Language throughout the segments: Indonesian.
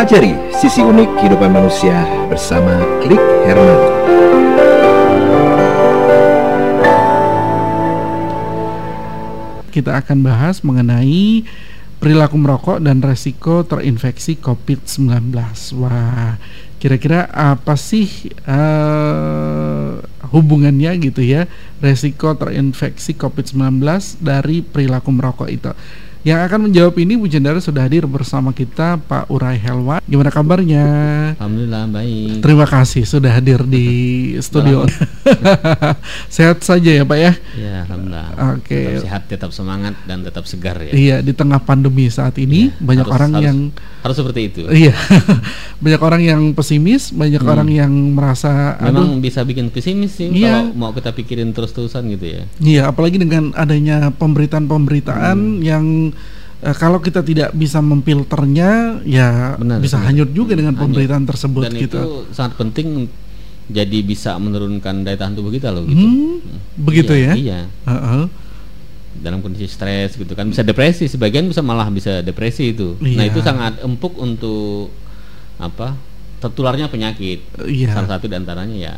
Pelajari sisi unik kehidupan manusia bersama Klik Herman. Kita akan bahas mengenai perilaku merokok dan resiko terinfeksi COVID-19. Wah, kira-kira apa sih uh, hubungannya gitu ya resiko terinfeksi COVID-19 dari perilaku merokok itu? Yang akan menjawab ini Bu Jendara sudah hadir bersama kita Pak Urai Helwan. Gimana kabarnya? Alhamdulillah baik. Terima kasih sudah hadir di studio. sehat saja ya Pak ya? Ya Alhamdulillah. Oke. Okay. Tetap sehat, tetap semangat dan tetap segar ya. Iya di tengah pandemi saat ini ya, banyak harus, orang harus, yang harus seperti itu. Iya banyak orang yang pesimis, banyak hmm. orang yang merasa. Memang aduh, bisa bikin pesimis sih iya. kalau mau kita pikirin terus-terusan gitu ya. Iya apalagi dengan adanya pemberitaan-pemberitaan hmm. yang uh, kalau kita tidak bisa memfilternya ya benar, bisa benar. hanyut juga dengan hanyut. pemberitaan tersebut dan gitu. itu sangat penting jadi bisa menurunkan daya tahan tubuh kita loh gitu. Hmm, begitu iya, ya? Iya. Uh -uh. Dalam kondisi stres gitu kan bisa depresi, sebagian bisa malah bisa depresi itu. Nah, iya. Nah, itu sangat empuk untuk apa? tertularnya penyakit. Iya. Salah satu di antaranya ya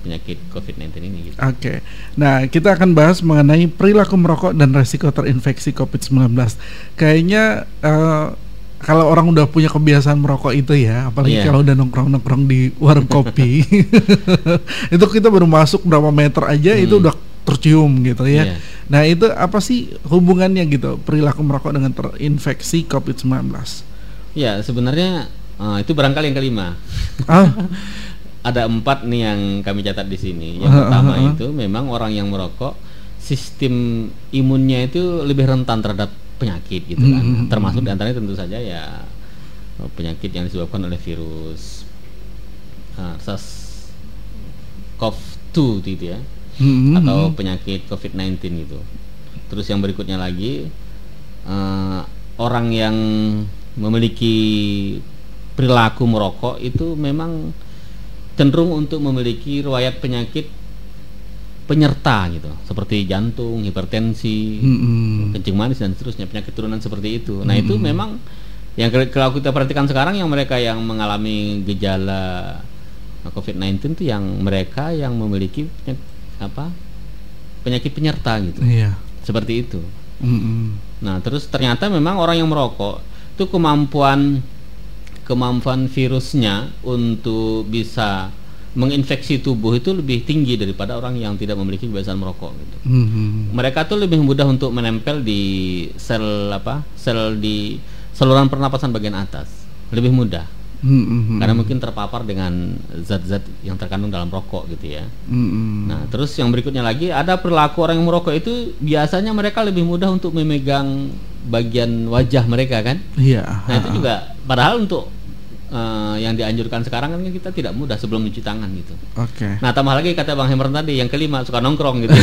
penyakit COVID-19 ini. Gitu. Oke, okay. nah kita akan bahas mengenai perilaku merokok dan resiko terinfeksi COVID-19. Kayaknya uh, kalau orang udah punya kebiasaan merokok itu ya, apalagi yeah. kalau udah nongkrong-nongkrong di warung kopi, itu kita baru masuk berapa meter aja hmm. itu udah tercium gitu ya. Yeah. Nah itu apa sih hubungannya gitu perilaku merokok dengan terinfeksi COVID-19? Ya sebenarnya uh, itu barangkali yang kelima. Ah. ada empat nih yang kami catat di sini. Yang pertama itu memang orang yang merokok sistem imunnya itu lebih rentan terhadap penyakit gitu kan. Hmm. Termasuk di antaranya tentu saja ya penyakit yang disebabkan oleh virus uh, SARS-CoV-2 gitu ya, hmm. atau penyakit COVID-19 gitu. Terus yang berikutnya lagi uh, orang yang memiliki perilaku merokok itu memang cenderung untuk memiliki riwayat penyakit penyerta gitu seperti jantung, hipertensi, mm-hmm. kencing manis dan seterusnya penyakit turunan seperti itu. Nah mm-hmm. itu memang yang kalau kita perhatikan sekarang yang mereka yang mengalami gejala COVID-19 itu yang mereka yang memiliki penyakit, apa penyakit penyerta gitu, yeah. seperti itu. Mm-hmm. Nah terus ternyata memang orang yang merokok itu kemampuan kemampuan virusnya untuk bisa menginfeksi tubuh itu lebih tinggi daripada orang yang tidak memiliki kebiasaan merokok gitu. Mm-hmm. Mereka tuh lebih mudah untuk menempel di sel apa? sel di saluran pernapasan bagian atas. Lebih mudah. Mm-hmm. Karena mungkin terpapar dengan zat-zat yang terkandung dalam rokok gitu ya. Mm-hmm. Nah, terus yang berikutnya lagi ada perilaku orang yang merokok itu biasanya mereka lebih mudah untuk memegang bagian wajah mereka kan? Iya. Nah, itu juga padahal untuk uh, yang dianjurkan sekarang kan kita tidak mudah sebelum mencuci tangan gitu. Oke. Okay. Nah tambah lagi kata Bang Hemer tadi yang kelima suka nongkrong gitu.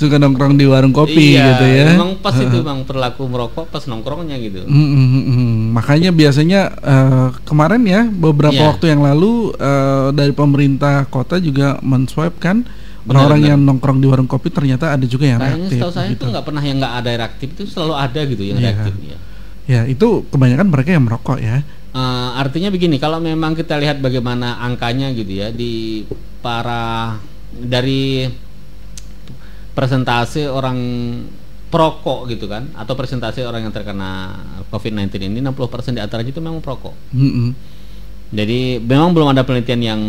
suka nongkrong di warung kopi iya, gitu ya. Memang pas itu bang perilaku merokok pas nongkrongnya gitu. Mm, mm, mm, mm. Makanya biasanya uh, kemarin ya beberapa yeah. waktu yang lalu uh, dari pemerintah kota juga menswipe kan orang-orang yang nongkrong di warung kopi ternyata ada juga yang Kayaknya reaktif. Setahu saya gitu. itu nggak pernah yang nggak ada reaktif itu selalu ada gitu yang yeah. reaktif ya. Ya itu kebanyakan mereka yang merokok ya. Uh, artinya begini, kalau memang kita lihat bagaimana angkanya gitu ya di para dari presentasi orang perokok gitu kan atau presentasi orang yang terkena COVID-19 ini 60% di antaranya itu memang perokok. Mm -hmm. Jadi memang belum ada penelitian yang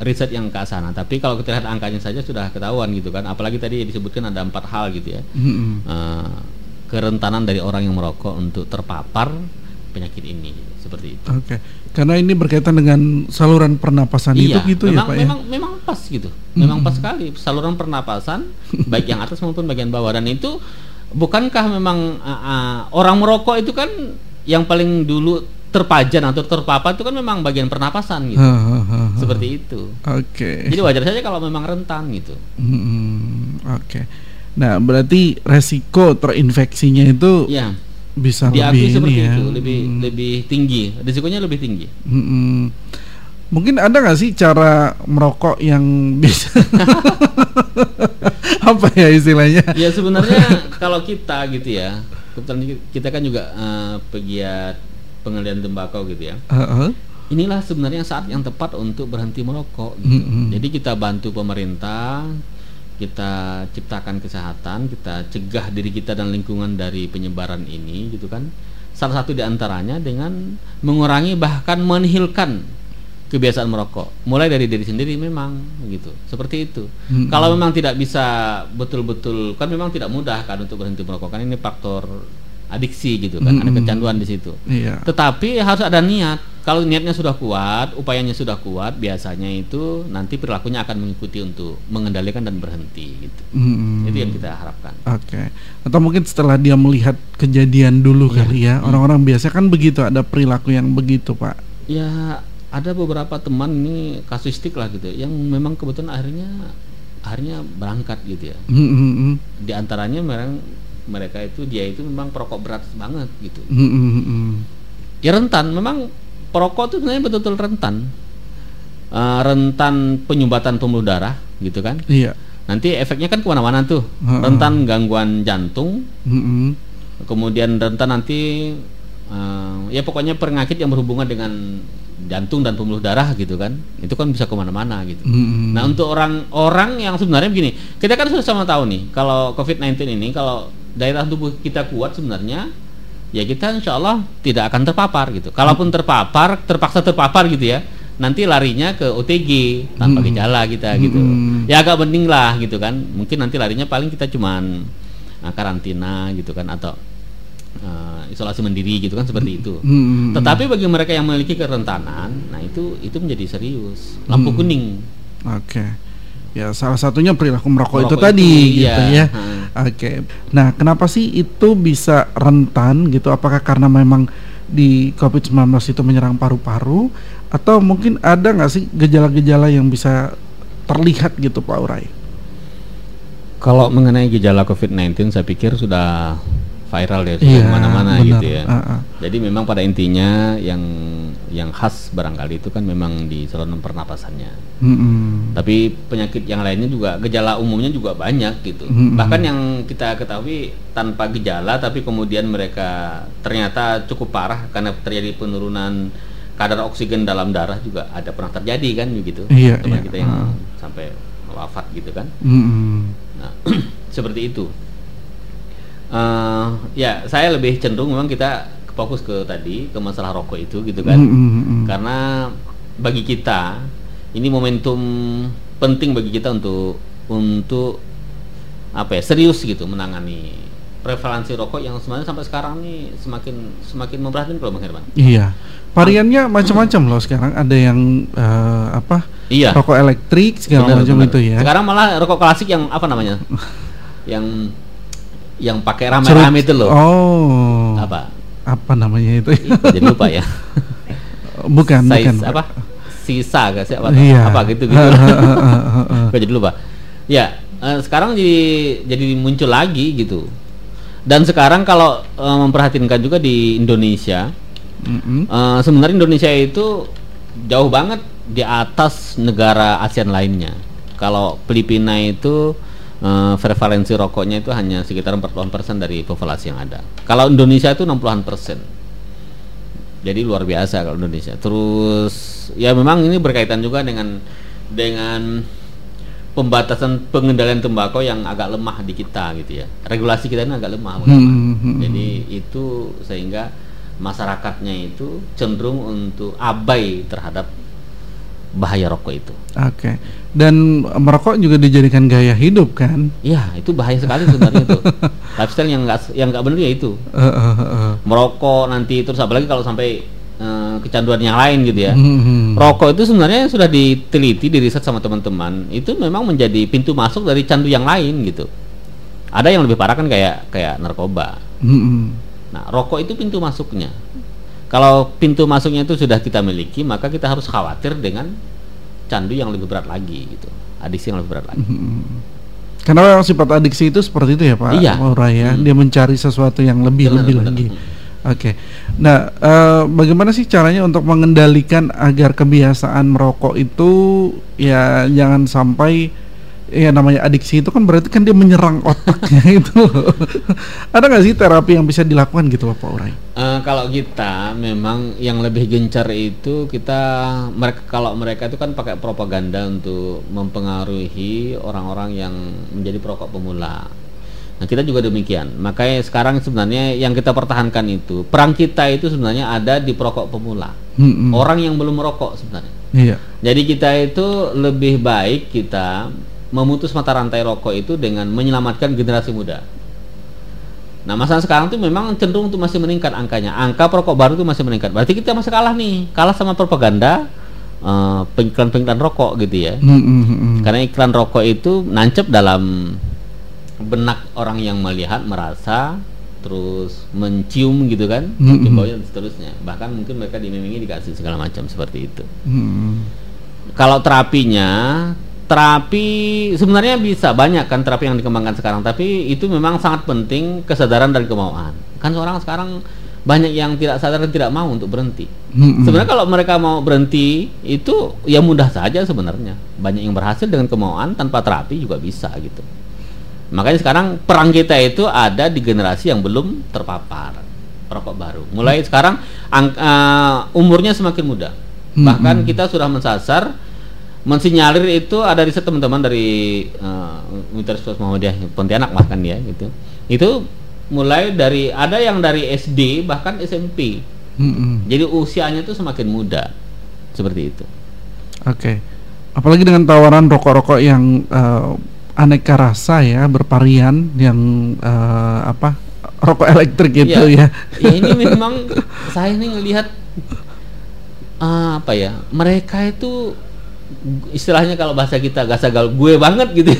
riset yang ke sana, tapi kalau kita lihat angkanya saja sudah ketahuan gitu kan. Apalagi tadi disebutkan ada empat hal gitu ya. Mm -hmm. uh, kerentanan dari orang yang merokok untuk terpapar penyakit ini seperti itu. Oke. Okay. Karena ini berkaitan dengan saluran pernapasan iya, itu gitu memang, ya, Pak memang, ya. Memang pas gitu. Memang hmm. pas sekali saluran pernapasan baik yang atas maupun bagian bawah dan itu bukankah memang uh, uh, orang merokok itu kan yang paling dulu terpajan atau terpapar itu kan memang bagian pernapasan gitu. Ha, ha, ha, Seperti itu. Oke. Okay. Jadi wajar saja kalau memang rentan gitu. Hmm, Oke. Okay. Nah, berarti resiko terinfeksinya itu ya. bisa Diakui lebih seperti ini ya. itu, lebih hmm. lebih tinggi. Risikonya lebih tinggi. Hmm. Mungkin ada nggak sih cara merokok yang bisa apa ya istilahnya? Ya sebenarnya kalau kita gitu ya, kita kan juga uh, pegiat pengendalian tembakau gitu ya. Uh-uh. Inilah sebenarnya saat yang tepat untuk berhenti merokok. Gitu. Mm-mm. Jadi kita bantu pemerintah, kita ciptakan kesehatan, kita cegah diri kita dan lingkungan dari penyebaran ini, gitu kan. Salah satu di antaranya dengan mengurangi bahkan menihilkan kebiasaan merokok. Mulai dari diri sendiri memang gitu. Seperti itu. Mm-mm. Kalau memang tidak bisa betul-betul kan memang tidak mudah kan untuk berhenti merokok kan ini faktor adiksi gitu kan, ada Mm-mm. kecanduan di situ. Iya. Tetapi harus ada niat. Kalau niatnya sudah kuat, upayanya sudah kuat, biasanya itu nanti perilakunya akan mengikuti untuk mengendalikan dan berhenti gitu. Mm-mm. Itu yang kita harapkan. Oke. Atau mungkin setelah dia melihat kejadian dulu Iya. kali ya. Orang-orang biasa kan begitu ada perilaku yang begitu, Pak. Ya ada beberapa teman ini kasuistik lah gitu, yang memang kebetulan akhirnya akhirnya berangkat gitu ya. Mm-mm. Di antaranya memang mereka itu dia itu memang perokok berat banget gitu. Mm-mm. Ya rentan, memang perokok itu sebenarnya betul-betul rentan. Eh, rentan penyumbatan pembuluh darah gitu kan. Iya. Nanti efeknya kan ke mana-mana tuh. Heeh. Rentan gangguan jantung, Mm-mm. kemudian rentan nanti eh, ya pokoknya penyakit yang berhubungan dengan jantung dan pembuluh darah gitu kan. Itu kan bisa ke mana-mana gitu. Mm-mm. Nah untuk orang-orang yang sebenarnya begini, kita kan sudah sama tahu nih kalau COVID-19 ini kalau daya tahan tubuh kita kuat sebenarnya ya kita insya Allah tidak akan terpapar gitu. Kalaupun terpapar, terpaksa terpapar gitu ya, nanti larinya ke OTG tanpa Hmm. gejala kita gitu. Hmm. Ya agak penting lah gitu kan. Mungkin nanti larinya paling kita cuman uh, karantina gitu kan atau uh, isolasi mandiri gitu kan seperti itu. Mm-mm. Tetapi bagi mereka yang memiliki kerentanan, nah itu itu menjadi serius. Lampu Hmm. kuning. Oke. Ya salah satunya perilaku merokok itu Merokok tadi itu, gitu iya. ya. Hmm. Oke. Nah, kenapa sih itu bisa rentan gitu? Apakah karena memang di COVID-19 itu menyerang paru-paru atau mungkin ada nggak sih gejala-gejala yang bisa terlihat gitu Pak Urai? Kalau mengenai gejala COVID-19 saya pikir sudah viral ya sudah ke mana-mana benar. gitu ya. Ah, ah. Jadi memang pada intinya yang yang khas barangkali itu kan memang di saluran pernapasannya. Mm-mm. Tapi penyakit yang lainnya juga gejala umumnya juga banyak gitu. Mm-mm. Bahkan yang kita ketahui tanpa gejala tapi kemudian mereka ternyata cukup parah karena terjadi penurunan kadar oksigen dalam darah juga ada pernah terjadi kan begitu. Iya, Teman iya. kita yang Ah. sampai wafat gitu kan. Mm-mm. Nah, seperti itu. Eh, ya, saya lebih cenderung memang kita fokus ke tadi ke masalah rokok itu gitu kan. Mm-mm. Karena bagi kita ini momentum penting bagi kita untuk untuk apa ya serius gitu menangani prevalensi rokok yang sebenarnya sampai sekarang nih semakin semakin memprihatinkan kalau Bang Herman. Iya. Variannya macam-macam loh sekarang. Ada yang eh, apa? Iya. Rokok elektrik segala Benar, macam benar. itu ya. Sekarang malah rokok klasik yang apa namanya? yang yang pakai rame-rame itu loh. Oh. Apa? Apa namanya itu? Ih, jadi lupa ya. bukan, Size bukan. apa? Sisa gak sih apa? Iya. Apa gitu gitu. Kok jadi lupa. Ya, eh, sekarang jadi jadi muncul lagi gitu. Dan sekarang kalau eh, memperhatikan juga di Indonesia, Mm-mm. eh, sebenarnya Indonesia itu jauh banget di atas negara ASEAN lainnya. Kalau Filipina itu eh, prevalensi rokoknya itu hanya sekitar 40% dari populasi yang ada. Kalau Indonesia itu 60-an persen. Jadi luar biasa kalau Indonesia. Terus ya memang ini berkaitan juga dengan dengan pembatasan pengendalian tembakau yang agak lemah di kita gitu ya. Regulasi kita ini agak lemah. Bang. Hmm, hmm, Jadi itu sehingga masyarakatnya itu cenderung untuk abai terhadap bahaya rokok itu. Oke. Dan merokok juga dijadikan gaya hidup kan? Iya, itu bahaya sekali sebenarnya itu. Lifestyle yang enggak yang enggak benar ya itu. Merokok nanti terus apalagi kalau sampai eh, kecanduan yang lain gitu ya. Hmm, hmm. Rokok itu sebenarnya sudah diteliti, diriset sama teman-teman. Itu memang menjadi pintu masuk dari candu yang lain gitu. Ada yang lebih parah kan kayak kayak narkoba. Hmm. Nah, rokok itu pintu masuknya. Kalau pintu masuknya itu sudah kita miliki, maka kita harus khawatir dengan candu yang lebih berat lagi gitu. Adiksi yang lebih berat lagi. Hmm. Karena memang sifat adiksi itu seperti itu ya Pak Iya. Maura ya. Hmm. Dia mencari sesuatu yang lebih Benar, lebih benar. lagi. Hmm. Oke. Nah, eh, bagaimana sih caranya untuk mengendalikan agar kebiasaan merokok itu ya jangan sampai ya namanya adiksi itu kan berarti kan dia menyerang otaknya itu. Ada nggak sih terapi yang bisa dilakukan gitu loh Pak Urai? Uh, kalau kita memang yang lebih gencar itu kita mereka kalau mereka itu kan pakai propaganda untuk mempengaruhi orang-orang yang menjadi perokok pemula. Nah kita juga demikian. Makanya sekarang sebenarnya yang kita pertahankan itu perang kita itu sebenarnya ada di perokok pemula. Hmm, Orang yang belum merokok sebenarnya. Iya. Jadi kita itu lebih baik kita memutus mata rantai rokok itu dengan menyelamatkan generasi muda. Nah masalah sekarang tuh memang cenderung untuk masih meningkat angkanya. Angka perokok baru itu masih meningkat. Berarti kita masih kalah nih, kalah sama propaganda uh, pengiklan-pengiklan rokok gitu ya. Mm -hmm. Karena iklan rokok itu nancep dalam benak orang yang melihat merasa terus mencium gitu kan mm -hmm. dan seterusnya bahkan mungkin mereka diimingi dikasih segala macam seperti itu mm -hmm. kalau terapinya terapi sebenarnya bisa banyak kan terapi yang dikembangkan sekarang tapi itu memang sangat penting kesadaran dan kemauan kan orang sekarang banyak yang tidak sadar dan tidak mau untuk berhenti mm -hmm. sebenarnya kalau mereka mau berhenti itu ya mudah saja sebenarnya banyak yang berhasil dengan kemauan tanpa terapi juga bisa gitu Makanya sekarang perang kita itu ada di generasi yang belum terpapar rokok baru. Mulai hmm. sekarang uh, umurnya semakin muda. Hmm. Bahkan kita sudah mensasar mensinyalir itu ada riset teman-teman dari uh, Universitas Muhammadiyah Pontianak bahkan ya gitu. Itu mulai dari ada yang dari SD bahkan SMP. Hmm. Jadi usianya itu semakin muda. Seperti itu. Oke. Okay. Apalagi dengan tawaran rokok-rokok yang uh, aneka rasa ya bervarian yang uh, apa rokok elektrik gitu ya. ya. ya ini memang saya ini ngelihat uh, apa ya mereka itu istilahnya kalau bahasa kita gak sagal gue banget gitu.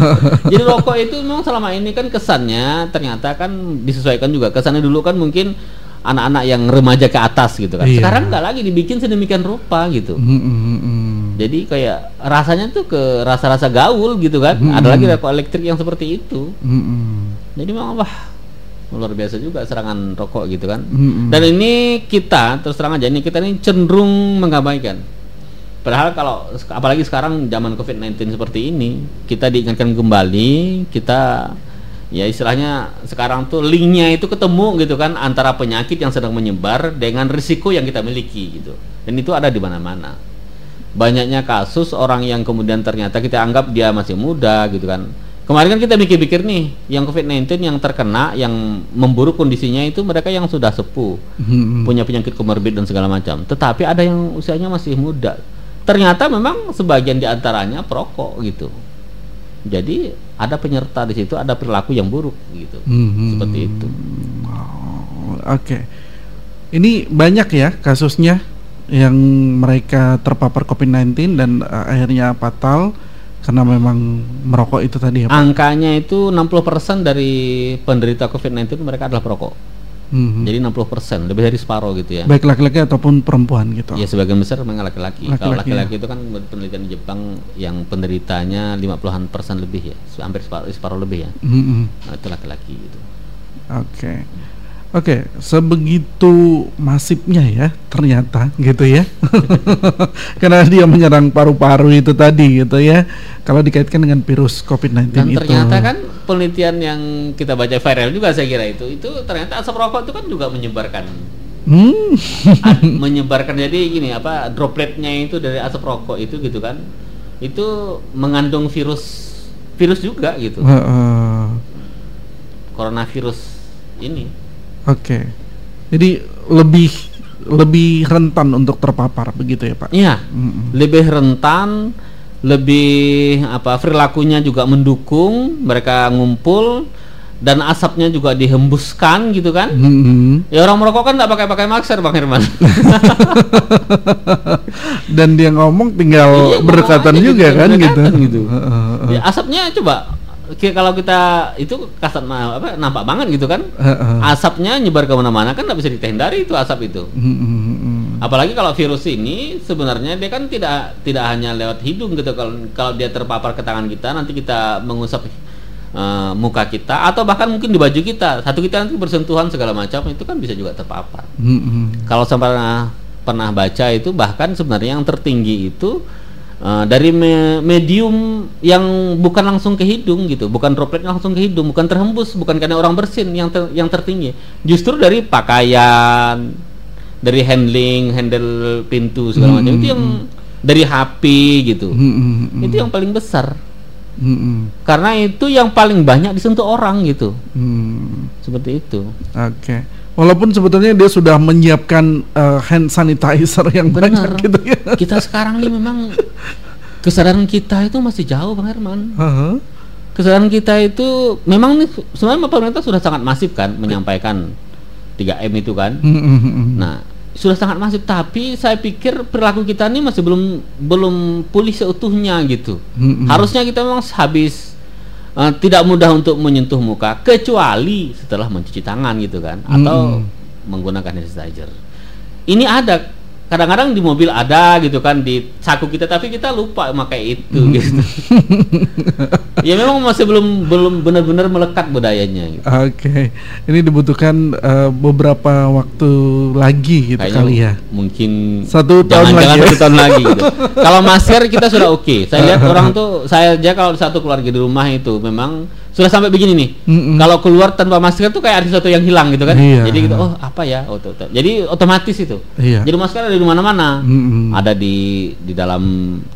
Jadi rokok itu memang selama ini kan kesannya ternyata kan disesuaikan juga kesannya dulu kan mungkin anak-anak yang remaja ke atas gitu kan. Iya. Sekarang nggak lagi dibikin sedemikian rupa gitu. Mm -hmm jadi kayak rasanya tuh ke rasa-rasa gaul gitu kan hmm. ada lagi rokok elektrik yang seperti itu hmm. jadi memang wah luar biasa juga serangan rokok gitu kan hmm. dan ini kita terus terang aja ini kita ini cenderung mengabaikan padahal kalau apalagi sekarang zaman covid-19 seperti ini kita diingatkan kembali kita ya istilahnya sekarang tuh linknya itu ketemu gitu kan antara penyakit yang sedang menyebar dengan risiko yang kita miliki gitu. Dan itu ada di mana-mana. Banyaknya kasus orang yang kemudian ternyata kita anggap dia masih muda gitu kan. Kemarin kan kita mikir-mikir nih yang COVID-19 yang terkena yang memburuk kondisinya itu mereka yang sudah sepuh hmm. punya penyakit komorbid dan segala macam. Tetapi ada yang usianya masih muda ternyata memang sebagian di antaranya perokok gitu jadi ada penyerta di situ ada perilaku yang buruk gitu hmm. seperti itu oh, oke okay. ini banyak ya kasusnya yang mereka terpapar COVID-19 dan uh, akhirnya fatal karena memang merokok itu tadi ya Pak? Angkanya itu 60% dari penderita COVID-19 mereka adalah perokok. Mm-hmm. Jadi 60% lebih dari separuh gitu ya. Baik laki-laki ataupun perempuan gitu. Ya sebagian besar memang laki-laki. Kalau laki-laki ya. itu kan penelitian di Jepang yang penderitanya 50-an persen lebih ya, hampir separuh, separuh lebih ya. Mm-hmm. Nah, itu laki-laki gitu. Oke. Okay. Oke, sebegitu masifnya ya ternyata gitu ya. Karena dia menyerang paru-paru itu tadi gitu ya. Kalau dikaitkan dengan virus COVID-19 Dan itu. ternyata kan penelitian yang kita baca viral juga saya kira itu, itu ternyata asap rokok itu kan juga menyebarkan Hmm. menyebarkan jadi gini apa dropletnya itu dari asap rokok itu gitu kan itu mengandung virus virus juga gitu uh, uh. coronavirus ini Oke. Jadi lebih lebih rentan untuk terpapar begitu ya Pak? Iya. Mm-hmm. Lebih rentan, lebih apa perilakunya juga mendukung mereka ngumpul dan asapnya juga dihembuskan gitu kan? Mm-hmm. Ya orang merokok kan nggak pakai pakai masker Bang Herman. dan dia ngomong tinggal iya, berdekatan juga gitu, kan gitu. gitu. Ya, asapnya coba kalau kita itu kasat apa nampak banget gitu kan? Uh, uh. asapnya nyebar ke mana-mana kan nggak bisa dihindari itu asap itu. Uh, uh, apalagi kalau virus ini sebenarnya dia kan tidak tidak hanya lewat hidung gitu. Kalau kalau dia terpapar ke tangan kita nanti kita mengusap uh, muka kita atau bahkan mungkin di baju kita. Satu kita nanti bersentuhan segala macam itu kan bisa juga terpapar. Kalau sampai pernah pernah baca itu bahkan sebenarnya yang tertinggi itu uh, dari me medium yang bukan langsung ke hidung gitu, bukan droplet langsung ke hidung, bukan terhembus, bukan karena orang bersin yang ter yang tertinggi, justru dari pakaian, dari handling, handle pintu segala macam hmm. itu yang dari HP gitu, hmm, hmm, hmm. itu yang paling besar. Hmm. Karena itu yang paling banyak disentuh orang gitu, hmm. seperti itu. Oke. Okay. Walaupun sebetulnya dia sudah menyiapkan uh, hand sanitizer yang Benar. banyak gitu ya. Kita sekarang ini memang kesadaran kita itu masih jauh Bang Herman. Uh -huh. Kesadaran kita itu memang nih sebenarnya pemerintah sudah sangat masif kan menyampaikan 3M itu kan. Mm -hmm. Nah, sudah sangat masif tapi saya pikir perilaku kita ini masih belum belum pulih seutuhnya gitu. Mm -hmm. Harusnya kita memang habis uh, tidak mudah untuk menyentuh muka kecuali setelah mencuci tangan gitu kan atau hmm. menggunakan hand sanitizer. Ini ada kadang-kadang di mobil ada gitu kan di saku kita tapi kita lupa pakai itu hmm. gitu. ya memang masih belum belum benar-benar melekat budayanya gitu. Oke. Okay. Ini dibutuhkan uh, beberapa waktu lagi gitu Kayaknya kali ya. Mungkin satu tahun jangan, lagi. Jangan satu tahun lagi gitu. Kalau masker kita sudah oke. Okay. Saya lihat orang tuh saya aja kalau satu keluarga di rumah itu memang sudah sampai begini nih. Mm-mm. Kalau keluar tanpa masker tuh kayak ada sesuatu yang hilang gitu kan. Iya. Jadi gitu, oh apa ya? Oh, tuh, tuh. Jadi otomatis itu. Iya. Jadi masker ada di mana-mana. Ada di di dalam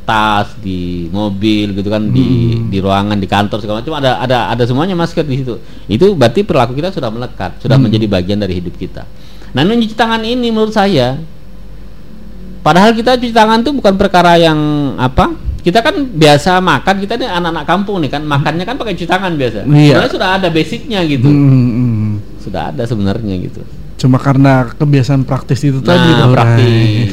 tas, di mobil gitu kan, mm di di ruangan, di kantor segala macam ada ada ada semuanya masker di situ. Itu berarti perilaku kita sudah melekat, sudah mm menjadi bagian dari hidup kita. Nah, mencuci tangan ini menurut saya padahal kita cuci tangan itu bukan perkara yang apa? Kita kan biasa makan kita nih anak-anak kampung nih kan makannya kan pakai cuci tangan biasa. Iya. sebenarnya sudah ada basicnya gitu. Hmm, hmm, hmm. sudah ada sebenarnya gitu. Cuma karena kebiasaan praktis itu nah, tadi praktis.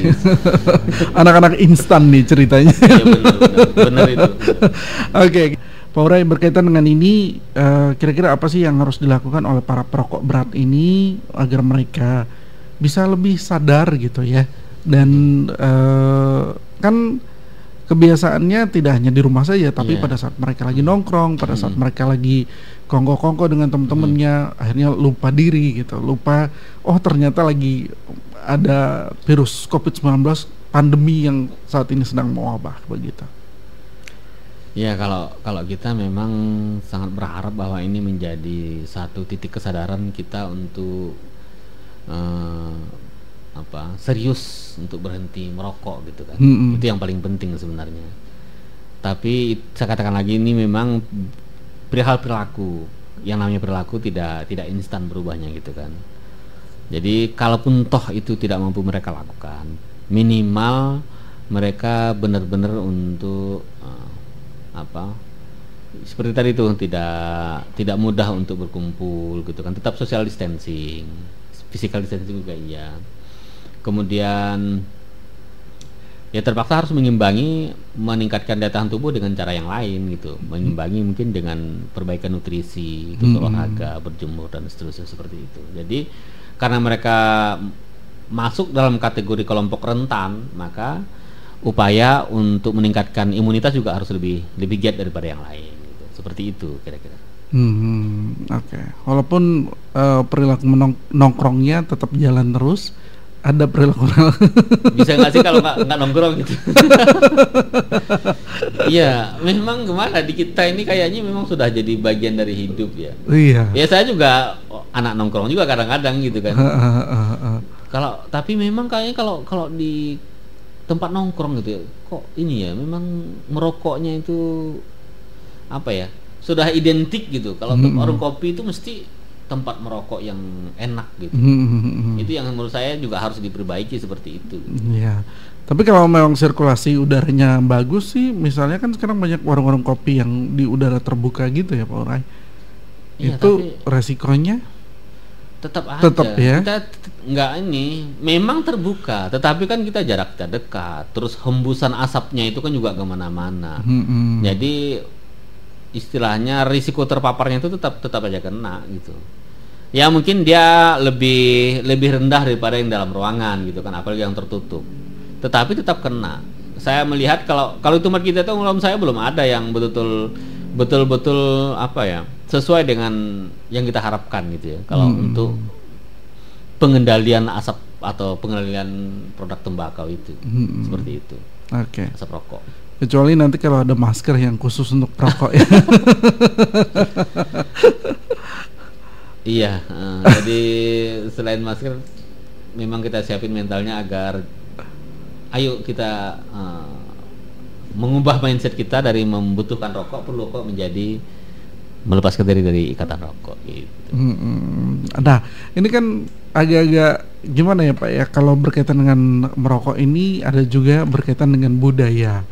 Anak-anak instan nih ceritanya. Iya, bener, bener, bener itu. Oke. Okay. Pak Urai berkaitan dengan ini kira eh, kira-kira apa sih yang harus dilakukan oleh para perokok berat ini agar mereka bisa lebih sadar gitu ya? Dan uh, kan kebiasaannya tidak hanya di rumah saja tapi yeah. pada saat mereka lagi nongkrong pada saat hmm. mereka lagi kongko-kongko dengan teman-temannya hmm. akhirnya lupa diri gitu lupa oh ternyata lagi ada virus COVID-19 pandemi yang saat ini sedang mewabah begitu Ya kalau kalau kita memang sangat berharap bahwa ini menjadi satu titik kesadaran kita untuk uh, apa serius untuk berhenti merokok gitu kan. Hmm. itu yang paling penting sebenarnya. Tapi saya katakan lagi ini memang perihal perilaku. Yang namanya perilaku tidak tidak instan berubahnya gitu kan. Jadi kalaupun toh itu tidak mampu mereka lakukan minimal mereka benar-benar untuk uh, apa seperti tadi itu tidak tidak mudah untuk berkumpul gitu kan. Tetap social distancing physical distancing juga iya kemudian ya terpaksa harus mengimbangi meningkatkan daya tahan tubuh dengan cara yang lain gitu mengimbangi mungkin dengan perbaikan nutrisi itu hmm. olahraga berjemur dan seterusnya seperti itu jadi karena mereka masuk dalam kategori kelompok rentan maka upaya untuk meningkatkan imunitas juga harus lebih lebih giat daripada yang lain gitu. seperti itu kira-kira hmm, oke okay. walaupun uh, perilaku menongkrongnya tetap jalan terus ada perilaku bisa nggak sih kalau nggak nongkrong gitu? Iya memang gimana? Di kita ini kayaknya memang sudah jadi bagian dari hidup ya. Iya. Ya saya juga anak nongkrong juga kadang-kadang gitu kan. Kalau tapi memang kayaknya kalau kalau di tempat nongkrong gitu ya kok ini ya memang merokoknya itu apa ya sudah identik gitu. Kalau -hmm. warung kopi itu mesti tempat merokok yang enak gitu. Hmm. Itu yang menurut saya juga harus diperbaiki seperti itu. Iya. Tapi kalau memang sirkulasi udaranya bagus sih, misalnya kan sekarang banyak warung-warung kopi yang di udara terbuka gitu ya Pak Urai. Iya, itu resikonya tetap ada. Tetap ya. Kita nggak ini, memang terbuka, tetapi kan kita jarak dekat, terus hembusan asapnya itu kan juga ke mana-mana. Hmm. Jadi istilahnya risiko terpaparnya itu tetap tetap aja kena gitu ya mungkin dia lebih lebih rendah daripada yang dalam ruangan gitu kan apalagi yang tertutup tetapi tetap kena saya melihat kalau kalau itu kita itu saya belum ada yang betul-betul betul-betul apa ya sesuai dengan yang kita harapkan gitu ya kalau hmm. untuk pengendalian asap atau pengendalian produk tembakau itu hmm. seperti itu oke okay. asap rokok Kecuali nanti kalau ada masker yang khusus untuk perokok ya. iya, uh, jadi selain masker memang kita siapin mentalnya agar ayo kita uh, mengubah mindset kita dari membutuhkan rokok perlu kok menjadi melepaskan diri dari ikatan rokok gitu. Hmm, nah, ini kan agak-agak gimana ya Pak ya kalau berkaitan dengan merokok ini ada juga berkaitan dengan budaya.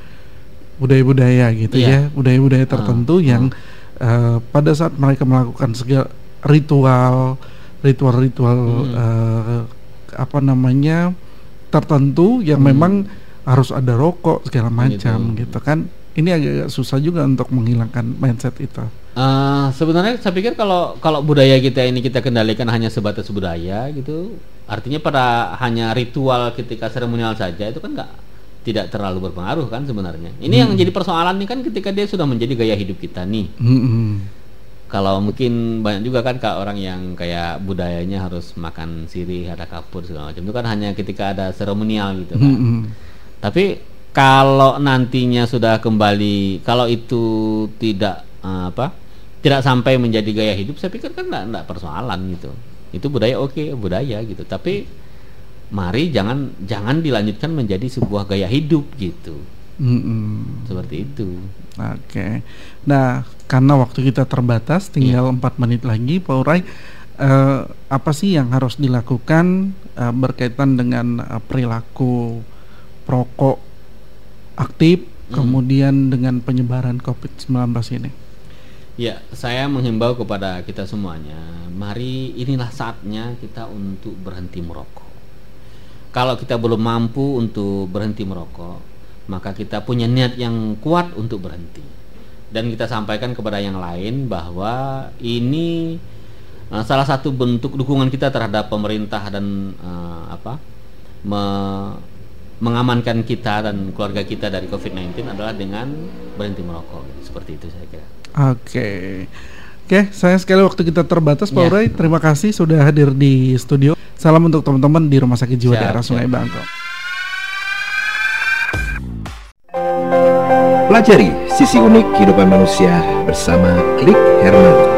Budaya-budaya gitu yeah. ya, budaya-budaya ah, tertentu uh, yang uh. Uh, pada saat mereka melakukan segala ritual ritual-ritual hmm. uh, apa namanya tertentu yang hmm. memang harus ada rokok segala macam gitu. gitu kan ini agak susah juga untuk menghilangkan mindset itu. Uh, sebenarnya saya pikir kalau kalau budaya kita ini kita kendalikan hanya sebatas budaya gitu, artinya pada hanya ritual ketika seremonial saja itu kan nggak tidak terlalu berpengaruh kan sebenarnya. Ini hmm. yang menjadi persoalan nih kan ketika dia sudah menjadi gaya hidup kita nih. Hmm. Kalau mungkin banyak juga kan kak orang yang kayak budayanya harus makan sirih, ada kapur segala macam itu kan hanya ketika ada seremonial gitu kan. Hmm. Tapi kalau nantinya sudah kembali kalau itu tidak uh, apa tidak sampai menjadi gaya hidup saya pikir kan tidak persoalan gitu itu budaya oke okay, budaya gitu tapi mari jangan jangan dilanjutkan menjadi sebuah gaya hidup gitu mm-hmm. seperti itu oke okay. nah karena waktu kita terbatas tinggal iya. empat yeah. menit lagi Pak Urai uh, apa sih yang harus dilakukan uh, berkaitan dengan uh, perilaku perokok aktif hmm. kemudian dengan penyebaran COVID-19 ini? Ya, saya menghimbau kepada kita semuanya, mari inilah saatnya kita untuk berhenti merokok. Kalau kita belum mampu untuk berhenti merokok, maka kita punya niat yang kuat untuk berhenti. Dan kita sampaikan kepada yang lain bahwa ini uh, salah satu bentuk dukungan kita terhadap pemerintah dan uh, apa? Me mengamankan kita dan keluarga kita dari COVID-19 adalah dengan berhenti merokok. Seperti itu saya kira. Oke. Okay. Oke, okay, saya sekali waktu kita terbatas Pak yeah. Terima kasih sudah hadir di studio. Salam untuk teman-teman di Rumah Sakit Jiwa siap, Daerah Sungai Bangkok. Pelajari sisi unik kehidupan manusia bersama Klik Herman.